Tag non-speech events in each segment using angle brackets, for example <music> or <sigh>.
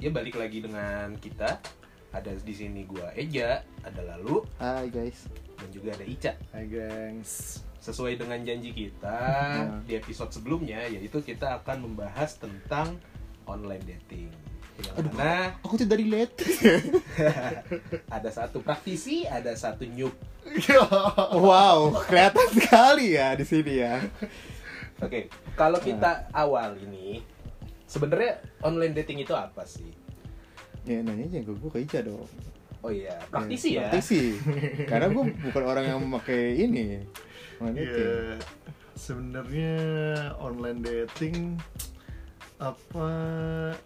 ya balik lagi dengan kita. Ada di sini gua Eja, ada Lalu, Hai guys. dan juga ada Ica. Hai gengs Sesuai dengan janji kita Hmm. di episode sebelumnya, yaitu kita akan membahas tentang online dating. Yang mana Aku tidak relate. <laughs> ada satu praktisi, ada satu noob. <laughs> wow, kelihatan sekali ya di sini ya. Oke, kalau kita awal ini, sebenarnya online dating itu apa sih? Ya nanya aja ke gue ke Ica dong. Oh iya, praktisi ya. Praktisi. Karena gue bukan orang yang memakai ini. Online dating. Iya sebenarnya online dating apa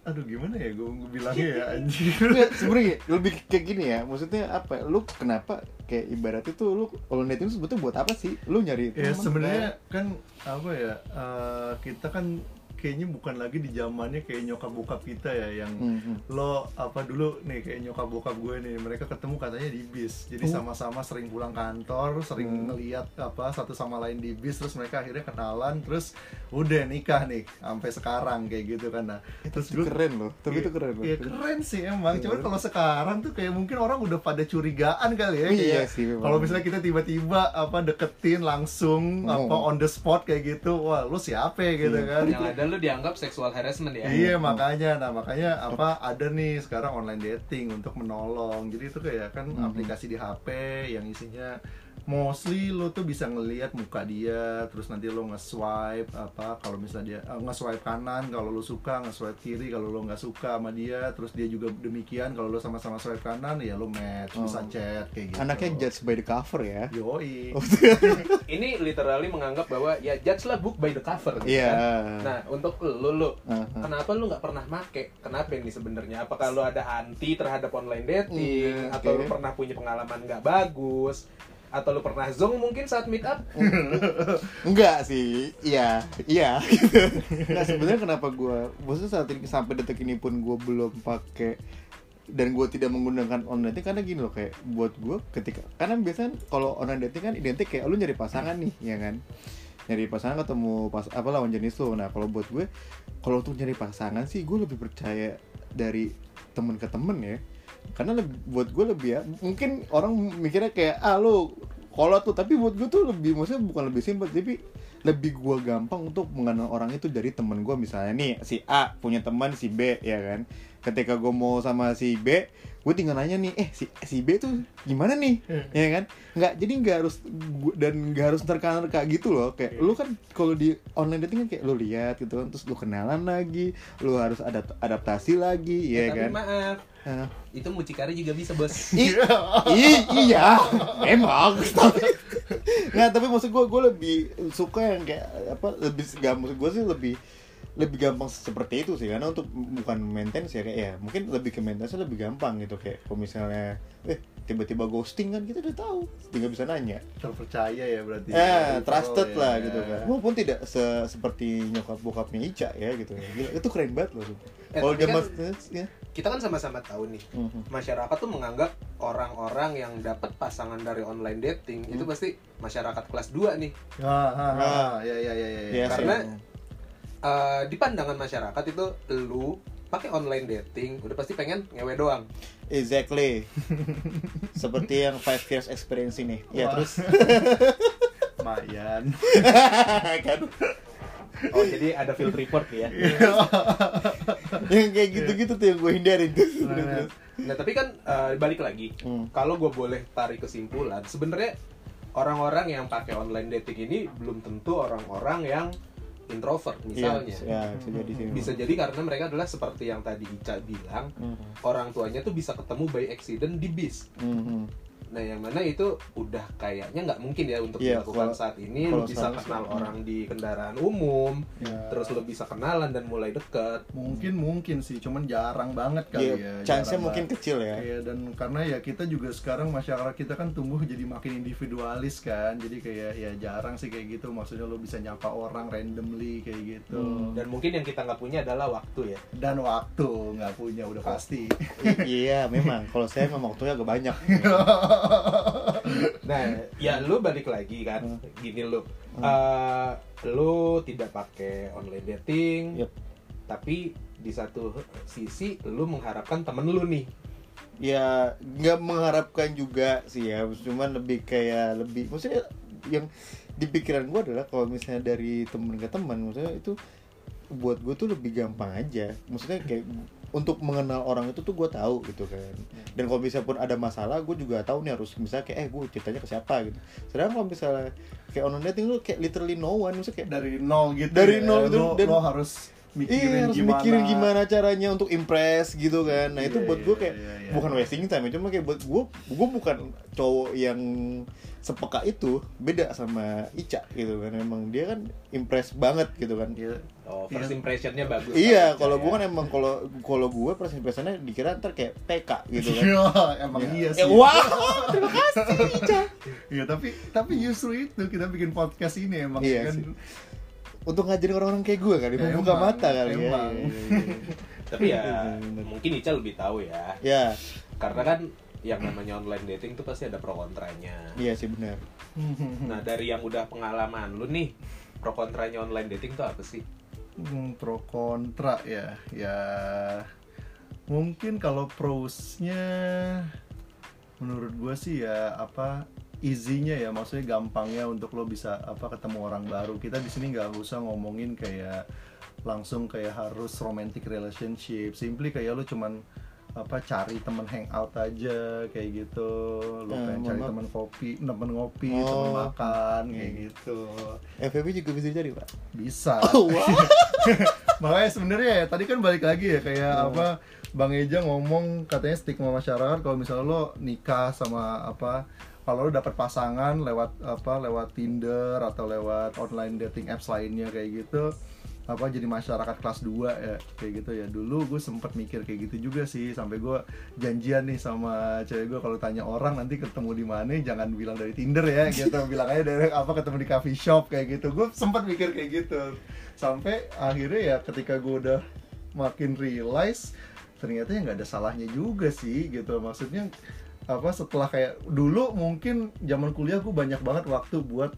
aduh gimana ya gue bilangnya ya <laughs> anjir sebenarnya lebih kayak gini ya. Maksudnya apa? Lu kenapa kayak ibaratnya tuh lu online dating sebetulnya buat apa sih? Lu nyari ya sebenarnya kan apa ya eh, kita kan kayaknya bukan lagi di zamannya kayak nyokap bokap kita ya yang Hmm, hmm. lo apa dulu nih kayak nyokap bokap gue nih mereka ketemu katanya di bis jadi Oh. sama-sama sering pulang kantor sering Hmm. ngeliat apa satu sama lain di bis terus mereka akhirnya kenalan terus udah nikah nih sampai sekarang kayak gitu kan nah terus Itu keren loh. Tapi itu keren loh. Iya keren sih emang. Cuman Iya. kalau sekarang tuh kayak mungkin orang udah pada curigaan kali ya. Iya sih, memang. Kalau misalnya kita tiba-tiba apa deketin langsung Oh. apa on the spot kayak gitu, wah lu siapa ya gitu Iya. kan? Yang ada lu dianggap seksual harassment ya. Iya makanya, nah makanya apa ada nih sekarang online dating untuk menolong. Jadi itu kayak kan Mhm. aplikasi di HP yang isinya mostly lo tuh bisa ngelihat muka dia, terus nanti lo nge-swipe apa kalau misalnya dia eh, nge-swipe kanan kalau lo suka, nge-swipe kiri kalau lo nggak suka sama dia, terus dia juga demikian kalau lo sama-sama swipe kanan ya lo match, bisa Oh. chat kayak gitu. Anaknya judge by the cover ya. Yoi. Oh, <laughs> Ini literally menganggap bahwa ya judge lah book by the cover gitu Iya. kan. Nah, untuk lu lu Aha. kenapa lu nggak pernah make? Kenapa ini sebenarnya? Apakah lu ada anti terhadap online dating Hmm, atau lu oke. pernah punya pengalaman nggak bagus? Atau lu pernah zong mungkin saat meet up? <laughs> Enggak sih, iya, iya. <laughs> nah sebenarnya kenapa gue, maksudnya saat ini sampai detik ini pun gue belum pakai dan gue tidak menggunakan online dating karena gini loh kayak buat gue ketika karena biasanya kalau online dating kan identik kayak lu nyari pasangan nih ya kan nyari pasangan ketemu pas apa lawan jenis lu nah kalau buat gue kalau untuk nyari pasangan sih gue lebih percaya dari temen ke temen ya karena lebih, buat gue lebih ya mungkin orang mikirnya kayak ah lu kolot tuh. Tapi buat gue tuh lebih maksudnya bukan lebih simpel tapi lebih gue gampang untuk mengenal orang itu dari temen gue misalnya nih si A punya teman si B ya kan. Ketika gue mau sama si B gue tinggal nanya nih eh si si B tuh gimana nih? Ya kan? Nggak jadi nggak harus gua- dan nggak harus terka-nerka gitu loh. Kayak lu kan kalau di online dating kan kayak lu lihat gitu kan terus lu kenalan lagi lu harus adapt adaptasi lagi ya Tapi kan? maaf, Nah, itu mucikari juga bisa, Bos. I, i- iya, memang. Tapi, nggak, tapi maksud gue, gue lebih suka yang kayak apa? Lebih gak maksud gue sih lebih lebih gampang seperti itu sih karena untuk bukan maintenance ya kayak ya mungkin lebih ke maintenance lebih gampang gitu kayak kalau misalnya eh tiba-tiba ghosting kan kita udah tahu tinggal bisa nanya Terpercaya ya berarti. eh Dari trusted lah ya. gitu kan walaupun tidak se- seperti nyokap bokapnya Ica ya gitu Gila, itu keren banget loh Eh, kalau dia kan- mas ya Kita kan sama-sama tahu nih, Mhm. masyarakat tuh menganggap orang-orang yang dapat pasangan dari online dating itu Hmm. pasti masyarakat kelas 2 nih. Ah, ah, Ah. ah, ya ya ya ya. ya. Iya sih. Karena Eh, di pandangan masyarakat itu lu pakai online dating udah pasti pengen ngewe doang. Exactly. <laughs> Seperti yang five years experience ini. Ya Wah. terus <laughs> Mayan. <laughs> kan Oh, jadi ada field report ya. yang kayak gitu-gitu tuh yang gue hindarin tuh. Nah, Nah, tapi kan eh, balik lagi. Hmm. Kalau gue boleh tarik kesimpulan, sebenarnya orang-orang yang pakai online dating ini belum tentu orang-orang yang introvert Iya, misalnya. ya, bisa jadi sih. Bisa jadi karena mereka adalah seperti yang tadi Ica bilang, Mhm. orang tuanya tuh bisa ketemu by accident di bis. Mhm. Nah, yang mana itu udah kayaknya nggak mungkin ya untuk Iya, dilakukan kalau- saat ini. Lu kalau bisa sekarang kenal sih, orang di kendaraan umum, Ya. terus lu bisa kenalan dan mulai deket. mungkin mungkin sih cuman jarang banget kali Iya, ya chance-nya mungkin banget. kecil ya. Iya dan karena ya kita juga sekarang masyarakat kita kan tumbuh jadi makin individualis kan jadi kayak ya jarang sih kayak gitu maksudnya lo bisa nyapa orang randomly kayak gitu Hmm. Dan mungkin yang kita nggak punya adalah waktu ya. dan waktu nggak punya udah pasti iya, memang. Kalau saya memang waktunya agak banyak. <laughs> <laughs> Nah, ya. lu balik lagi kan, Hmm. gini lu, Hmm. Eh, lu tidak pakai online dating, Yep. tapi di satu sisi lu mengharapkan temen lu nih. Ya nggak mengharapkan juga sih ya. Cuman lebih kayak lebih maksudnya yang di pikiran gue adalah kalau misalnya dari temen ke teman maksudnya itu buat gue tuh lebih gampang aja. Maksudnya kayak untuk mengenal orang itu tuh gue tahu gitu kan. Dan kalau misalnya pun ada masalah gue juga tahu nih harus misalnya kayak eh gue ceritanya ke siapa? gitu. Sedangkan kalau misalnya kayak online dating lu kayak literally no one maksudnya kayak dari nol gitu Dari ya. nol gitu, lo, dan- lo harus mikirin Iya harus gimana mikirin gimana caranya untuk impress gitu kan. Nah itu Iya, buat gue iya, kayak iya, iya. bukan wasting time, cuma kayak buat gue gue bukan cowok yang sepeka itu beda sama Ica gitu kan. Emang dia kan impress banget gitu kan. Iya. oh first impressionnya bagus Iya, kalau gue kan emang kalau kalau gue first impressionnya dikira ntar kayak PK gitu kan. Iya, emang iya Ya, sih. wow, <laughs> terima kasih Ica. Iya, tapi tapi justru itu kita bikin podcast ini emang Iya kan. sih. Untuk ngajarin orang-orang kayak gue kali, Emang, membuka mata kali ya. emang. Iya. <laughs> tapi ya mungkin Ica lebih tahu ya Ya, karena kan yang namanya online dating tuh pasti ada pro kontranya iya sih benar. <laughs> nah dari yang udah pengalaman lu nih pro kontranya online dating tuh apa sih Hmm, pro kontra ya ya mungkin kalau prosnya menurut gue sih ya apa easy-nya ya maksudnya gampangnya untuk lo bisa apa ketemu orang baru kita di sini nggak usah ngomongin kayak langsung kayak harus romantic relationship simply kayak lo cuman apa cari temen hangout aja kayak gitu lo Ya, pengen cari temen kopi temen ngopi Oh. temen makan kayak Hmm. gitu FVP juga bisa dicari pak. bisa <laughs> Oh, wow. <laughs> makanya sebenarnya ya tadi kan balik lagi ya kayak Hmm. apa Bang Eja ngomong katanya stigma masyarakat kalau misalnya lo nikah sama apa kalau lo dapat pasangan lewat apa lewat Tinder atau lewat online dating apps lainnya kayak gitu apa jadi masyarakat kelas 2 ya kayak gitu ya. Dulu gue sempet mikir kayak gitu juga sih sampai gue janjian nih sama cewek gue kalau tanya orang nanti ketemu di mana jangan bilang dari Tinder ya gitu. <laughs> Bilang aja dari apa ketemu di coffee shop kayak gitu. Gue sempet mikir kayak gitu. Sampai akhirnya ya ketika gue udah makin realize ternyata ya nggak ada salahnya juga sih gitu. Maksudnya apa setelah kayak dulu mungkin zaman kuliah gue banyak banget waktu buat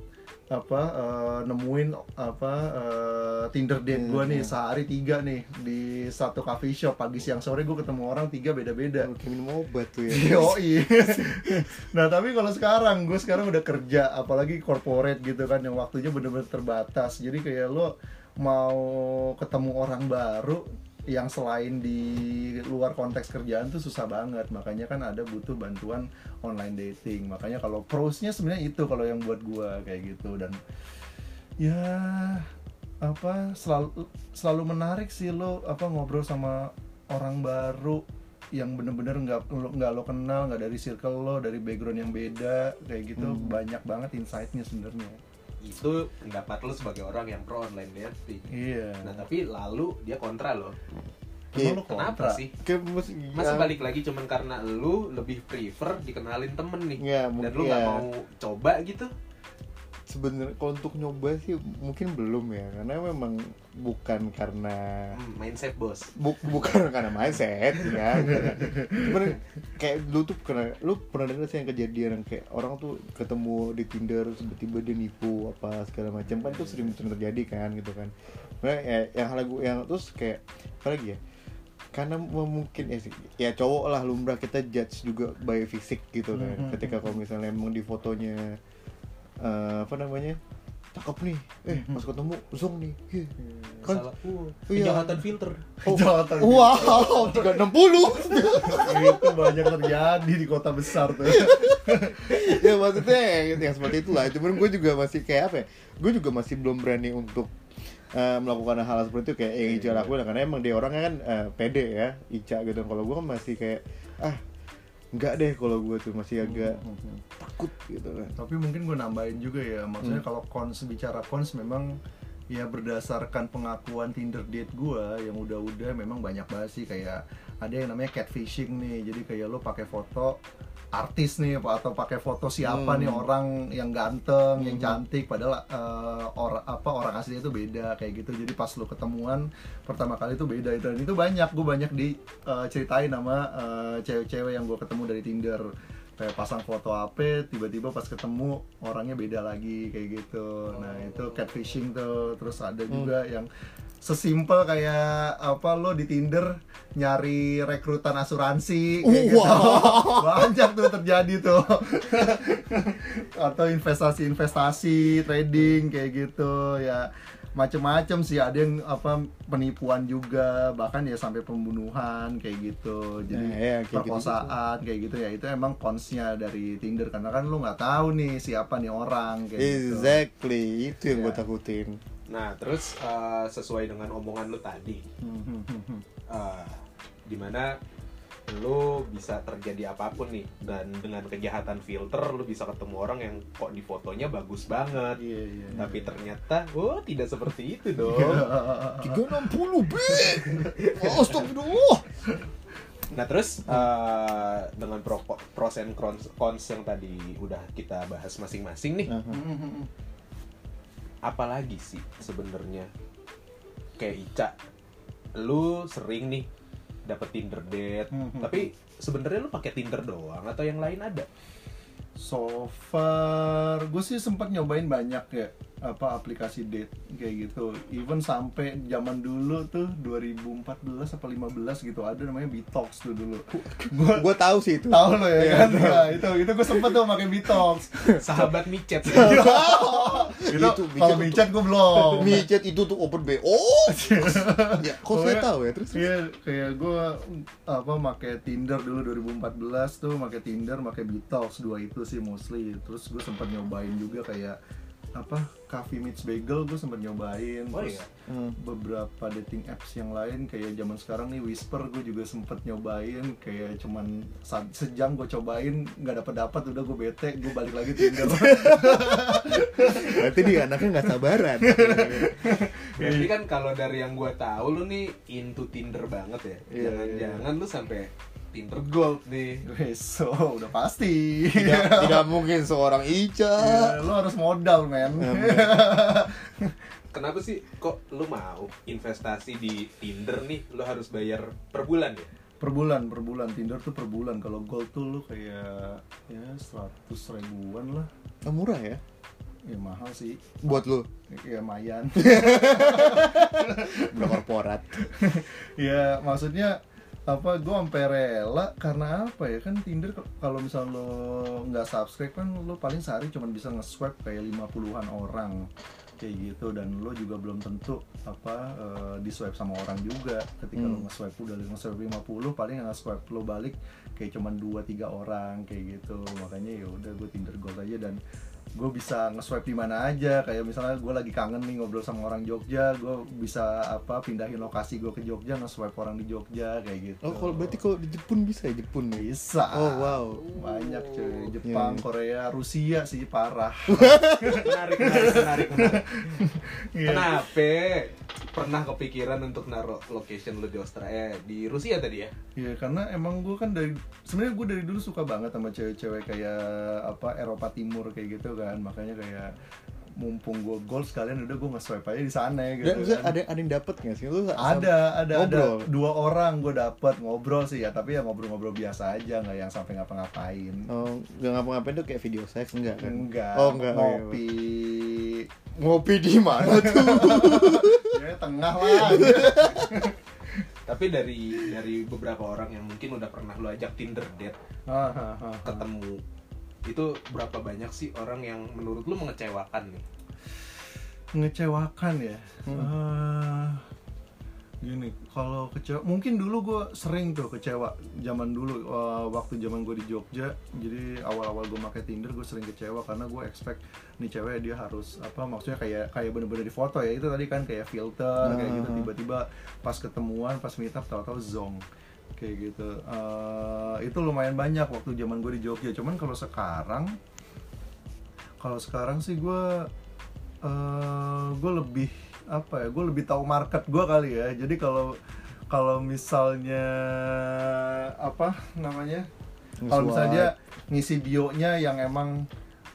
apa eh, nemuin apa eh, Tinder date gue nih Hmm. sehari tiga nih di satu coffee shop pagi siang sore gue ketemu orang tiga beda-beda Kayak minum obat tuh ya. <laughs> Yoi. <laughs> nah tapi kalau sekarang gue sekarang udah kerja apalagi corporate gitu kan yang waktunya bener-bener terbatas jadi kayak lo mau ketemu orang baru yang selain di luar konteks kerjaan tuh susah banget. Makanya kan ada butuh bantuan online dating. Makanya kalau prosnya sebenarnya itu kalau yang buat gua kayak gitu. Dan ya apa selalu selalu menarik sih lo apa ngobrol sama orang baru yang bener-bener nggak lo nggak lo kenal nggak dari circle lo dari background yang beda kayak gitu. Hmm. banyak banget insightnya sebenarnya itu pendapat lu sebagai orang yang pro online dating. Iya. Nah tapi lalu dia kontra lo kenapa kontra? sih? Kayak mus- Masa ya, balik lagi cuman karena lu lebih prefer dikenalin temen nih. Ya, Dan mungkin lu gak ya. mau coba gitu sebenarnya kalau untuk nyoba sih mungkin belum ya karena memang bukan karena hmm, mindset bos. Bu- bukan <laughs> karena mindset ya. Cuman kayak dulu tuh pernah lu pernah dengar sih yang kejadian yang kayak orang tuh ketemu di Tinder tiba-tiba dia nipu apa segala macam kan tuh sering sering terjadi kan gitu kan. Nah, ya, yang hal gue yang terus kayak apa lagi ya? Karena mungkin ya ya cowok lah lumrah kita judge juga by fisik gitu kan Mhm. ketika kalau misalnya emang di fotonya eh, apa namanya? Cakep nih. Eh pas ketemu zong nih. Ih, Kan- salah. Uh, Iya. kejahatan filter. Oh, Kejahatan wow, 360 itu banyak terjadi di kota besar tuh. <laughs> Ya maksudnya yang, yang seperti itulah. Cuman gue juga masih kayak apa ya? Gue juga masih belum berani untuk eh, melakukan hal seperti itu. Kayak yang Ica lakuin karena emang dia orangnya kan eh, pede ya Ica gitu. Kalau gue kan masih kayak ah nggak deh kalau gue tuh masih agak takut gitu kan. Tapi mungkin gue nambahin juga ya maksudnya Hmm. kalau cons bicara cons memang ya berdasarkan pengakuan Tinder date gue yang udah-udah memang banyak banget sih kayak ada yang namanya catfishing nih. Jadi kayak lo pakai foto artis nih atau pakai foto siapa Hmm. nih orang yang ganteng yang Hmm. cantik padahal eh, orang apa orang aslinya itu beda kayak gitu. Jadi pas lo ketemuan pertama kali itu beda itu. Dan itu banyak gue banyak diceritain sama eh, cewek-cewek yang gue ketemu dari Tinder. Kayak pasang foto apa tiba-tiba pas ketemu orangnya beda lagi kayak gitu. Nah itu catfishing tuh. Terus ada juga yang sesimpel kayak apa lo di Tinder nyari rekrutan asuransi Oh, kayak gitu. wow. <laughs> banyak tuh terjadi tuh <laughs> atau investasi-investasi trading kayak gitu ya macem-macem sih ada yang apa penipuan juga bahkan ya sampai pembunuhan kayak gitu jadi Nah, ya, kayak perkosaan kayak gitu ya itu emang consnya dari Tinder karena kan lu nggak tahu nih siapa nih orang kayak gitu Exactly, itu yang gue Iya. takutin. Nah, terus eh, sesuai dengan omongan lu tadi, eh, di mana lu bisa terjadi apa pun nih dan dengan kejahatan filter lu bisa ketemu orang yang kok di fotonya bagus banget Iya, iya. tapi ternyata oh tidak seperti itu <laughs> dong 360 B. Astagfirullah. nah terus eh, dengan pro, pros and cons, cons yang tadi udah kita bahas masing-masing nih apalagi sih sebenarnya? Kayak Ica lu sering nih dapet Tinder date tapi sebenarnya lu pakai Tinder doang atau yang lain ada So far, gue sih sempat nyobain banyak ya apa aplikasi date kayak gitu. Even sampai zaman dulu tuh 2014 apa 15 gitu ada namanya Bitox tuh dulu. Gue Gue tahu sih itu. tahu lo ya Iya, kan? Ya, itu itu gue sempet tuh pakai Bitox. <laughs> sahabat micet itu Itu kalau micet gue belum. Micet itu tuh open B. Oh. <laughs> ya, kok saya tahu ya terus. Iya, kayak gue apa pakai Tinder dulu 2014 tuh pakai Tinder, pakai Bitox dua itu sih mostly. Terus gue sempat nyobain juga kayak apa Coffee Meets Bagel gue sempat nyobain. Oh Terus iya? Hmm. beberapa dating apps yang lain kayak zaman sekarang nih Whisper gue juga sempet nyobain kayak cuman sejam gue cobain nggak dapet dapat udah gue bete gue balik lagi Tinder <laughs> Berarti dia anaknya nggak sabaran. <laughs> berarti kan kalau dari yang gua tahu lu nih into Tinder banget ya Iya, jangan-jangan lu sampai Tinder. Gold nih. So udah pasti. Tidak, <laughs> tidak mungkin seorang Ica. Ya, lo harus modal men. <laughs> Kenapa sih kok lu mau investasi di Tinder nih? Lu harus bayar per bulan ya? Per bulan per bulan. Tinder tuh per bulan. Kalau gold tuh lu kayak ya 100 ribuan lah. Oh, murah ya? Ya mahal sih. Buat lu ya lumayan. <laughs> Udah korporat. ya maksudnya apa gue sampai rela karena apa ya? Kan Tinder kalau misal lo nggak subscribe kan lo paling sehari cuma bisa nge-swipe kayak 50-an orang kayak gitu. Dan lo juga belum tentu apa eh, di swipe sama orang juga. Ketika lo Hmm. nge-swipe udah nge-swipe 50 paling yang nge-swipe lo balik kayak cuman 2 3 orang kayak gitu. Makanya ya udah gue Tinder Gold aja. Dan gue bisa nge-swipe di mana aja kayak misalnya gue lagi kangen nih ngobrol sama orang Jogja gue bisa apa pindahin lokasi gue ke Jogja nge-swipe orang di Jogja kayak gitu Oh, kalau berarti kalau di Jepun bisa ya Jepun ya? bisa Oh, wow. banyak cuy Jepang Iya. Korea Rusia sih parah <laughs> menarik menarik menarik, menarik. Iya. kenapa pernah kepikiran untuk naruh location lu di Australia eh, di Rusia tadi ya Iya karena emang gue kan dari sebenarnya gue dari dulu suka banget sama cewek-cewek kayak apa Eropa Timur kayak gitu kan makanya kayak mumpung gue gold sekalian udah gue nge-swipe aja di sana gitu Dan kan. ada ada yang dapet nggak sih? Lu ada ada ngobrol? ada dua orang gue dapet ngobrol sih ya tapi ya ngobrol-ngobrol biasa aja nggak yang sampai ngapa-ngapain Oh, nggak ngapa-ngapain tuh kayak video seks enggak kan? enggak Oh, enggak. oh, iya. Ngopi di mana <laughs> tuh? ya tengah lah tapi dari dari beberapa orang yang mungkin udah pernah lu ajak Tinder date Hahaha. ketemu itu berapa banyak sih orang yang menurut lu mengecewakan nih ngecewakan ya Hmm. Ah, gini kalau kecewa mungkin dulu gue sering tuh kecewa zaman dulu eh, waktu zaman gue di Jogja. Jadi awal-awal gue pakai Tinder gue sering kecewa karena gue expect nih cewek dia harus apa maksudnya kayak kayak bener-bener di foto ya. Itu tadi kan kayak filter kayak gitu. Ah. tiba-tiba pas ketemuan pas meet up tahu-tahu zong kayak gitu. Eh, itu lumayan banyak waktu zaman gue di Jogja. Cuman kalau sekarang kalau sekarang sih gue eh gue lebih apa ya gue lebih tahu market gue kali ya. Jadi kalau kalau misalnya apa namanya kalau misalnya dia ngisi bionya yang emang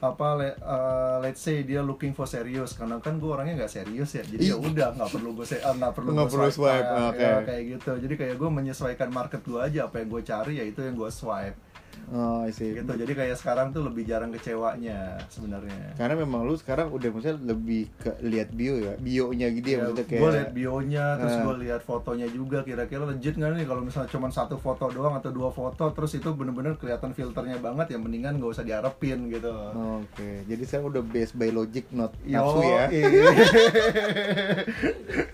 apa le- eh, let's say dia looking for serius karena kan gue orangnya nggak serius ya. Jadi ya udah nggak perlu gue nggak perlu Nggak gue perlu swipe, ya, oke. ya, kayak gitu. Jadi kayak gue menyesuaikan market gue aja. Apa yang gue cari ya itu yang gue swipe oh I see. gitu jadi kayak sekarang tuh lebih jarang kecewanya sebenarnya karena memang lu sekarang udah maksudnya lebih ke lihat bio ya bionya gitu ya, maksudnya kayak gue liat bionya terus Eh. gue lihat fotonya juga kira-kira legit nggak nih kalau misalnya cuma satu foto doang atau dua foto terus itu bener-bener kelihatan filternya banget ya mendingan gak usah diharapin gitu oke jadi saya udah based by logic not nafsu ya. <laughs>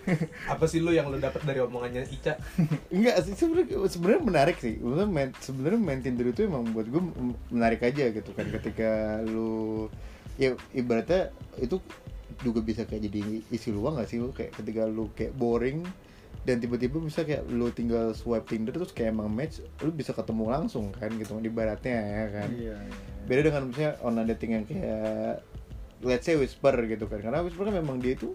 Apa sih lu yang lu dapat dari omongannya Ica? <laughs> enggak sih sebenarnya sebenarnya menarik sih. Main, sebenarnya main Tinder itu emang buat gue menarik aja gitu kan. Ketika lu ya ibaratnya itu juga bisa kayak jadi isi luang gak sih lu? Kayak ketika lu kayak boring dan tiba-tiba bisa kayak lu tinggal swipe Tinder terus kayak emang match lu bisa ketemu langsung kan gitu kan ibaratnya ya kan? Iya, iya. beda dengan misalnya online dating yang kayak let's say whisper gitu kan. Karena whisper kan memang dia itu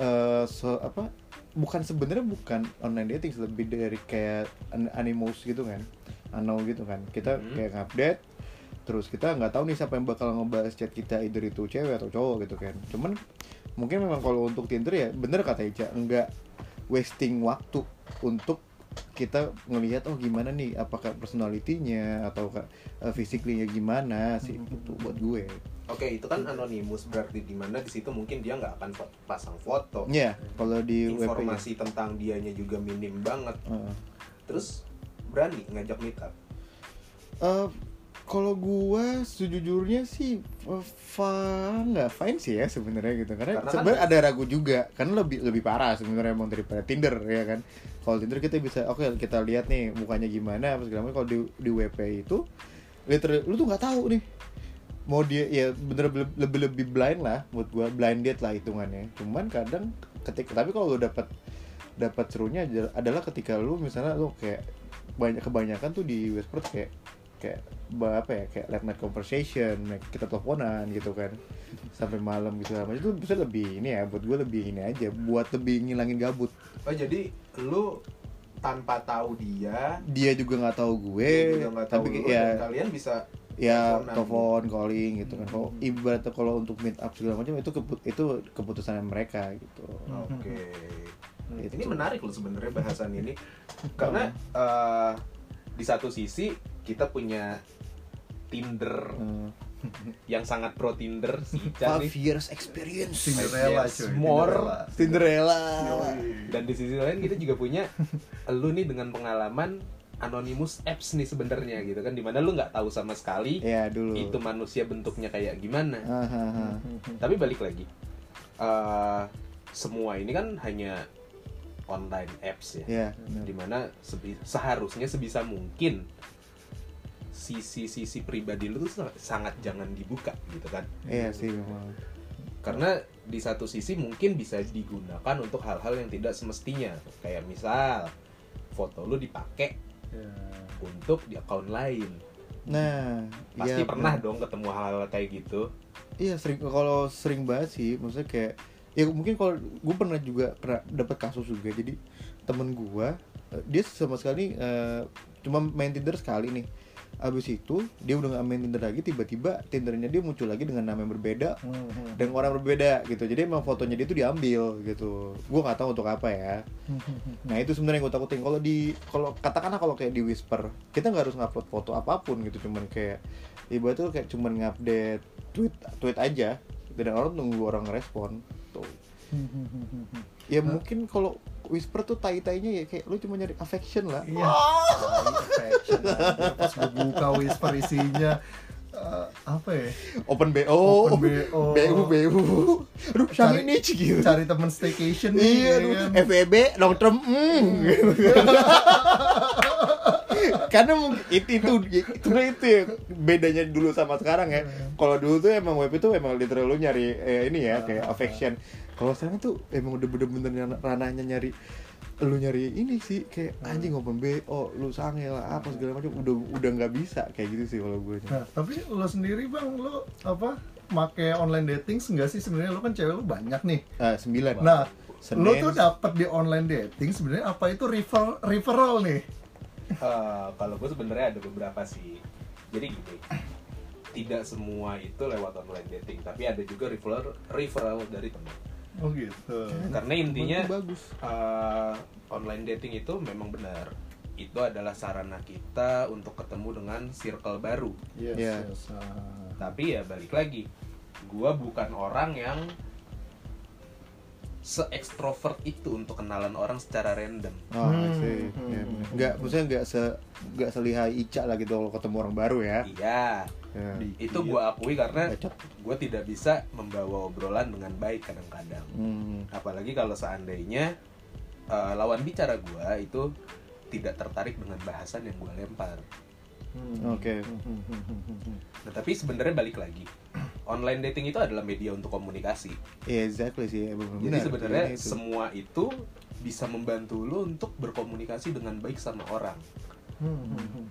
eh se- apa bukan sebenarnya bukan online dating lebih dari kayak an- animals gitu kan ano gitu kan kita Hmm. kayak update terus kita nggak tahu nih siapa yang bakal ngebahas chat kita either itu cewek atau cowok gitu kan cuman mungkin memang kalau untuk Tinder ya bener kata Ica nggak wasting waktu untuk kita ngelihat oh gimana nih apakah personalitinya atau uh, physically-nya gimana sih itu buat gue Oke, itu kan anonimus berarti di mana di situ mungkin dia nggak akan pasang foto. ya kalau di WP. Informasi tentang dianya juga minim banget. Heeh. Terus berani ngajak meet up. Eh, kalau gua sejujurnya sih fa nggak fine sih ya sebenarnya gitu. Karena, Karena kan- sebenarnya ada ragu juga. Karena lebih lebih parah sebenarnya emang daripada Tinder ya kan? Kalau Tinder kita bisa oke kita lihat nih mukanya gimana apa segala macam. Kalau di di WP itu literally lu tuh nggak tahu nih. Mau dia ya bener lebih lebih blind lah buat gua blind date lah hitungannya. Cuman kadang ketika tapi kalau lu dapat dapat serunya adalah- adalah ketika lu misalnya lu kayak banyak kebanyakan tuh di Westport kayak kayak apa ya kayak late night conversation kita teleponan gitu kan. Sampai malam gitu lah itu bisa lebih ini ya buat gue lebih ini aja buat lebih ngilangin gabut. Oh, jadi lu tanpa tahu dia, dia juga nggak tahu gue dia juga tahu tapi lu, ya dan kalian bisa ya telepon calling gitu kan. Kalau ibaratnya kalau untuk meet up segala macam itu kepu- itu keputusan mereka gitu. Oke. Gitu. Ini menarik loh sebenarnya bahasan ini. <laughs> Karena eh, di satu sisi kita punya Tinder Hmm. yang sangat pro Tinder si Ica five nih years experience Cinderella Yes, cuy more. Cinderella. Cinderella dan di sisi lain kita juga punya lu nih dengan pengalaman anonymous apps nih sebenarnya gitu kan di mana lu nggak tahu sama sekali ya dulu itu manusia bentuknya kayak gimana Ah, ah, ah. tapi balik lagi eh, semua ini kan hanya online apps ya ya benar. di mana sebi- seharusnya sebisa mungkin sisi-sisi pribadi lu tuh sangat- jangan dibuka gitu kan. Iya sih memang. Karena di satu sisi mungkin bisa digunakan untuk hal-hal yang tidak semestinya. Kayak misal foto lu dipakai Ya. untuk di akun lain. Nah pasti iya, pernah benar. dong ketemu hal-hal kayak gitu. Iya sering kalau sering banget sih maksudnya kayak ya mungkin kalau gue pernah juga pernah dapat kasus juga. Jadi temen gue eh, dia sama sekali eh, cuma main Tinder sekali nih abis itu dia udah nggak main Tinder lagi tiba-tiba Tindernya dia muncul lagi dengan nama yang berbeda. Hmm, dan orang berbeda gitu. Jadi emang fotonya dia tuh diambil gitu. Gue nggak tahu untuk apa ya. Nah itu sebenarnya yang gue takutin. Kalau di kalau katakanlah kalau kayak di whisper kita nggak harus ngupload foto apa pun gitu. Cuman kayak ibaratnya tuh kayak cuman ngupdate tweet tweet aja. Dan orang nunggu orang ngerespon. Tuh ya mungkin kalau whisper tuh tai tainya ya kayak lu cuma nyari affection lah Iya. Affection aja. Pas gue buka whisper isinya eh, apa ya? open bo Open BO. bu bu aduh Cari- nih gitu Cari temen staycation nih. Iya, ya aduh, kan? FEB long term, mm. Karena itu itu itu itu ya bedanya dulu sama sekarang ya. Kalau dulu tuh emang web itu emang literal lu nyari eh, ini ya kayak affection. Kalau sekarang tuh emang udah bener-bener ran- ranahnya nyari lu nyari ini sih kayak anjing open BO, lu sange lah apa segala macam udah udah nggak bisa kayak gitu sih kalau gue. Nah, tapi lo sendiri bang, lo apa? Make online dating enggak sih sebenarnya lo kan cewek lo banyak nih. Ah, sembilan. Nah, Senin. lo tuh dapet di online dating sebenarnya apa itu refer referral nih? Eh, kalau gue sebenarnya ada beberapa sih jadi gini tidak semua itu lewat online dating tapi ada juga referral referral dari teman Oh gitu. karena intinya bagus. eh, online dating itu memang benar itu adalah sarana kita untuk ketemu dengan circle baru Yes, Iya. yes. ah. tapi ya balik lagi gua bukan orang yang se ekstrovert itu untuk kenalan orang secara random Oh, I see. Hmm, Ya, hmm, bener. hmm. Nggak, maksudnya nggak se nggak selihai Ica lah gitu kalau ketemu orang baru ya. iya Ya. Itu iya. gua akui karena gue tidak bisa membawa obrolan dengan baik kadang-kadang Hmm. apalagi kalau seandainya uh, lawan bicara gue itu tidak tertarik dengan bahasan yang gue lempar Hmm. Oke. Hmm. nah tapi sebenarnya balik lagi online dating itu adalah media untuk komunikasi Iya, exactly sih. Emang jadi benar, sebenarnya pilihan itu. semua itu bisa membantu lo untuk berkomunikasi dengan baik sama orang Hmm, hmm, hmm.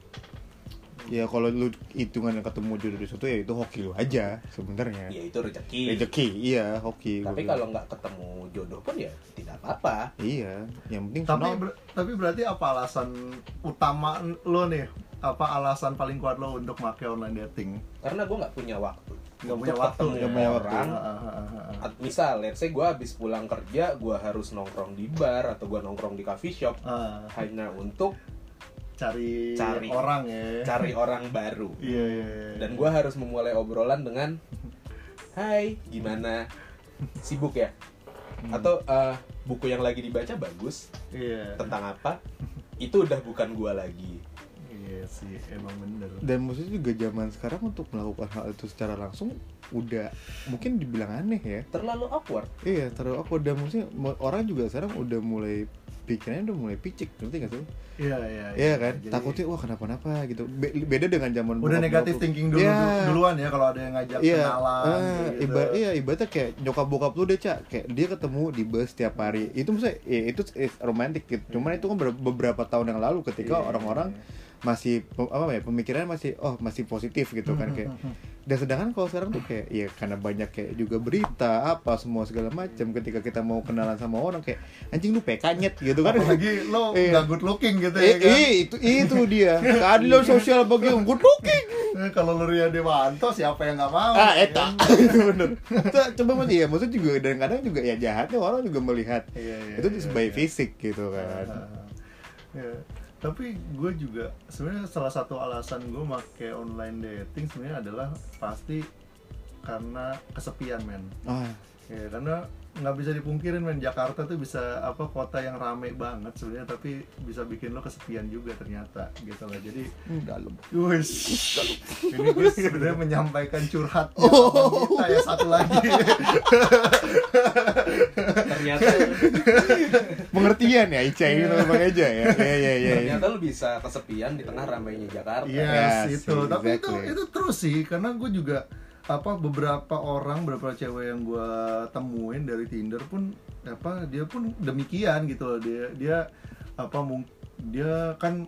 Ya kalau lu hitungan yang ketemu jodoh di situ ya itu hoki lu aja sebenarnya. ya itu rezeki Rezeki, iya hoki. tapi kalau nggak ketemu jodoh pun ya tidak apa-apa iya, yang penting tapi senang. ber- tapi berarti apa alasan utama lo nih apa alasan paling kuat lo untuk pakai online dating karena gue nggak punya waktu Nggak punya waktu, nggak punya waktu. orang Ah, ah, ah, ah. At- misal let's say gue habis pulang kerja gue harus nongkrong di bar atau gue nongkrong di coffee shop Ah, hanya untuk cari, Cari. orang ya. cari orang baru. Iya iya iya. dan gue harus memulai obrolan dengan Hai gimana? Sibuk ya? Atau eh, buku yang lagi dibaca bagus iya. tentang apa? Itu udah bukan gue lagi. Iya sih emang bener. Dan maksudnya juga zaman sekarang untuk melakukan hal itu secara langsung udah mungkin dibilang aneh ya. Terlalu awkward. Iya terus aku udah maksudnya orang juga sekarang udah mulai pikirannya udah mulai picik ngerti gak tuh iya iya iya kan? Jadi, takutnya wah kenapa-napa? gitu. Be- beda dengan zaman udah negatif thinking dulu Iya. duluan ya kalau ada yang ngajak Iya, kenalan kayak gitu. iba, iya ibaratnya kayak nyokap bokap lu deh cak kayak dia ketemu di bus tiap hari. Itu maksudnya ya, itu is romantis gitu. Cuman itu kan ber- beberapa tahun yang lalu ketika Iya. orang-orang masih pe- apa ya pemikirannya masih oh masih positif gitu kan. Kayak <laughs> dan sedangkan kalau sekarang tuh kayak ya karena banyak kayak juga berita apa semua segala macam ketika kita mau kenalan sama orang kayak anjing lu pekanyet gitu kan. Apalagi lo Iya. nggak good looking gitu eh, ya kan. eh, itu itu dia. <laughs> Keadilan sosial bagi yang good looking. Eh, kalau lu Ria Dewanto siapa yang nggak mau ah ya eta. kan? <laughs> itu bener. Co- coba mas ya maksudnya juga dan kadang juga ya jahatnya orang juga melihat. Iya, iya, itu iya, sebagai iya. fisik gitu kan. Ya, tapi gue juga sebenarnya salah satu alasan gue make online dating sebenarnya adalah pasti karena kesepian men. Ah ya karena nggak bisa dipungkirin men. Jakarta tuh bisa apa kota yang rame banget sebenarnya tapi bisa bikin lo kesepian juga ternyata gitu lah jadi dalam. Wih, ini gue sebenarnya menyampaikan curhat kita ya satu lagi. Ternyata. Pengertian ya Ica ini memang aja ya ya? Ya ya, ya. ternyata lu bisa kesepian di tengah ramainya Jakarta. Yes, Yes, itu. Tapi itu exactly. itu terus sih karena gue juga apa beberapa orang beberapa cewek yang gue temuin dari Tinder pun apa dia pun demikian gitu loh. Dia dia apa dia kan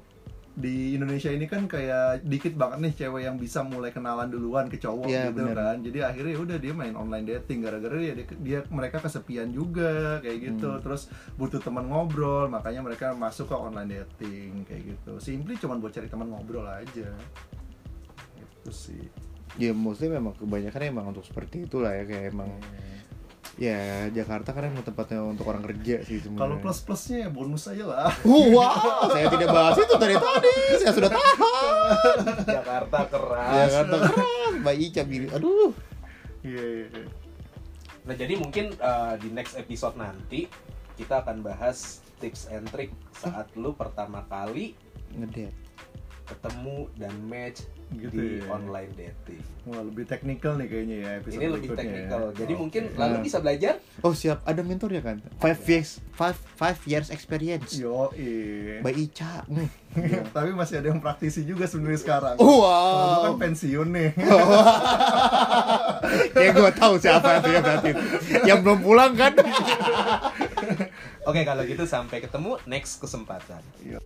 di Indonesia ini kan kayak dikit banget nih cewek yang bisa mulai kenalan duluan ke cowok Iya, gitu bener. kan. Jadi akhirnya udah dia main online dating. Gara-gara dia, dia dia mereka kesepian juga kayak gitu. Hmm. terus butuh teman ngobrol makanya mereka masuk ke online dating kayak gitu. Simply cuman buat cari teman ngobrol aja. Itu sih ya mostly memang kebanyakan emang untuk seperti itulah ya kayak emang ya Jakarta kan emang tempatnya untuk orang kerja sih sebenarnya. Kalau plus plusnya ya bonus aja lah. <laughs> Wow saya tidak bahas itu dari tadi saya sudah tahan Jakarta keras. Jakarta keras Mbak Ica bilang aduh. Iya iya, iya. Nah jadi mungkin uh, di next episode nanti kita akan bahas tips and trick saat lu pertama kali ngedet ketemu dan match Gitu di ya. online dating. wah lebih teknikal nih kayaknya ya episode Ini lebih teknikal. ya. Jadi Oke. mungkin Nah. lalu bisa belajar. oh siap ada mentor ya kan five years five five years experience yo iya Mbak Ica Hmm. tapi masih ada yang praktisi juga sebenarnya sekarang Oh, Kalau gua kan wow pensiun nih <laughs> kayak gue tahu siapa itu ya berarti yang belum pulang kan Oke kalau gitu sampai ketemu next kesempatan. Yo.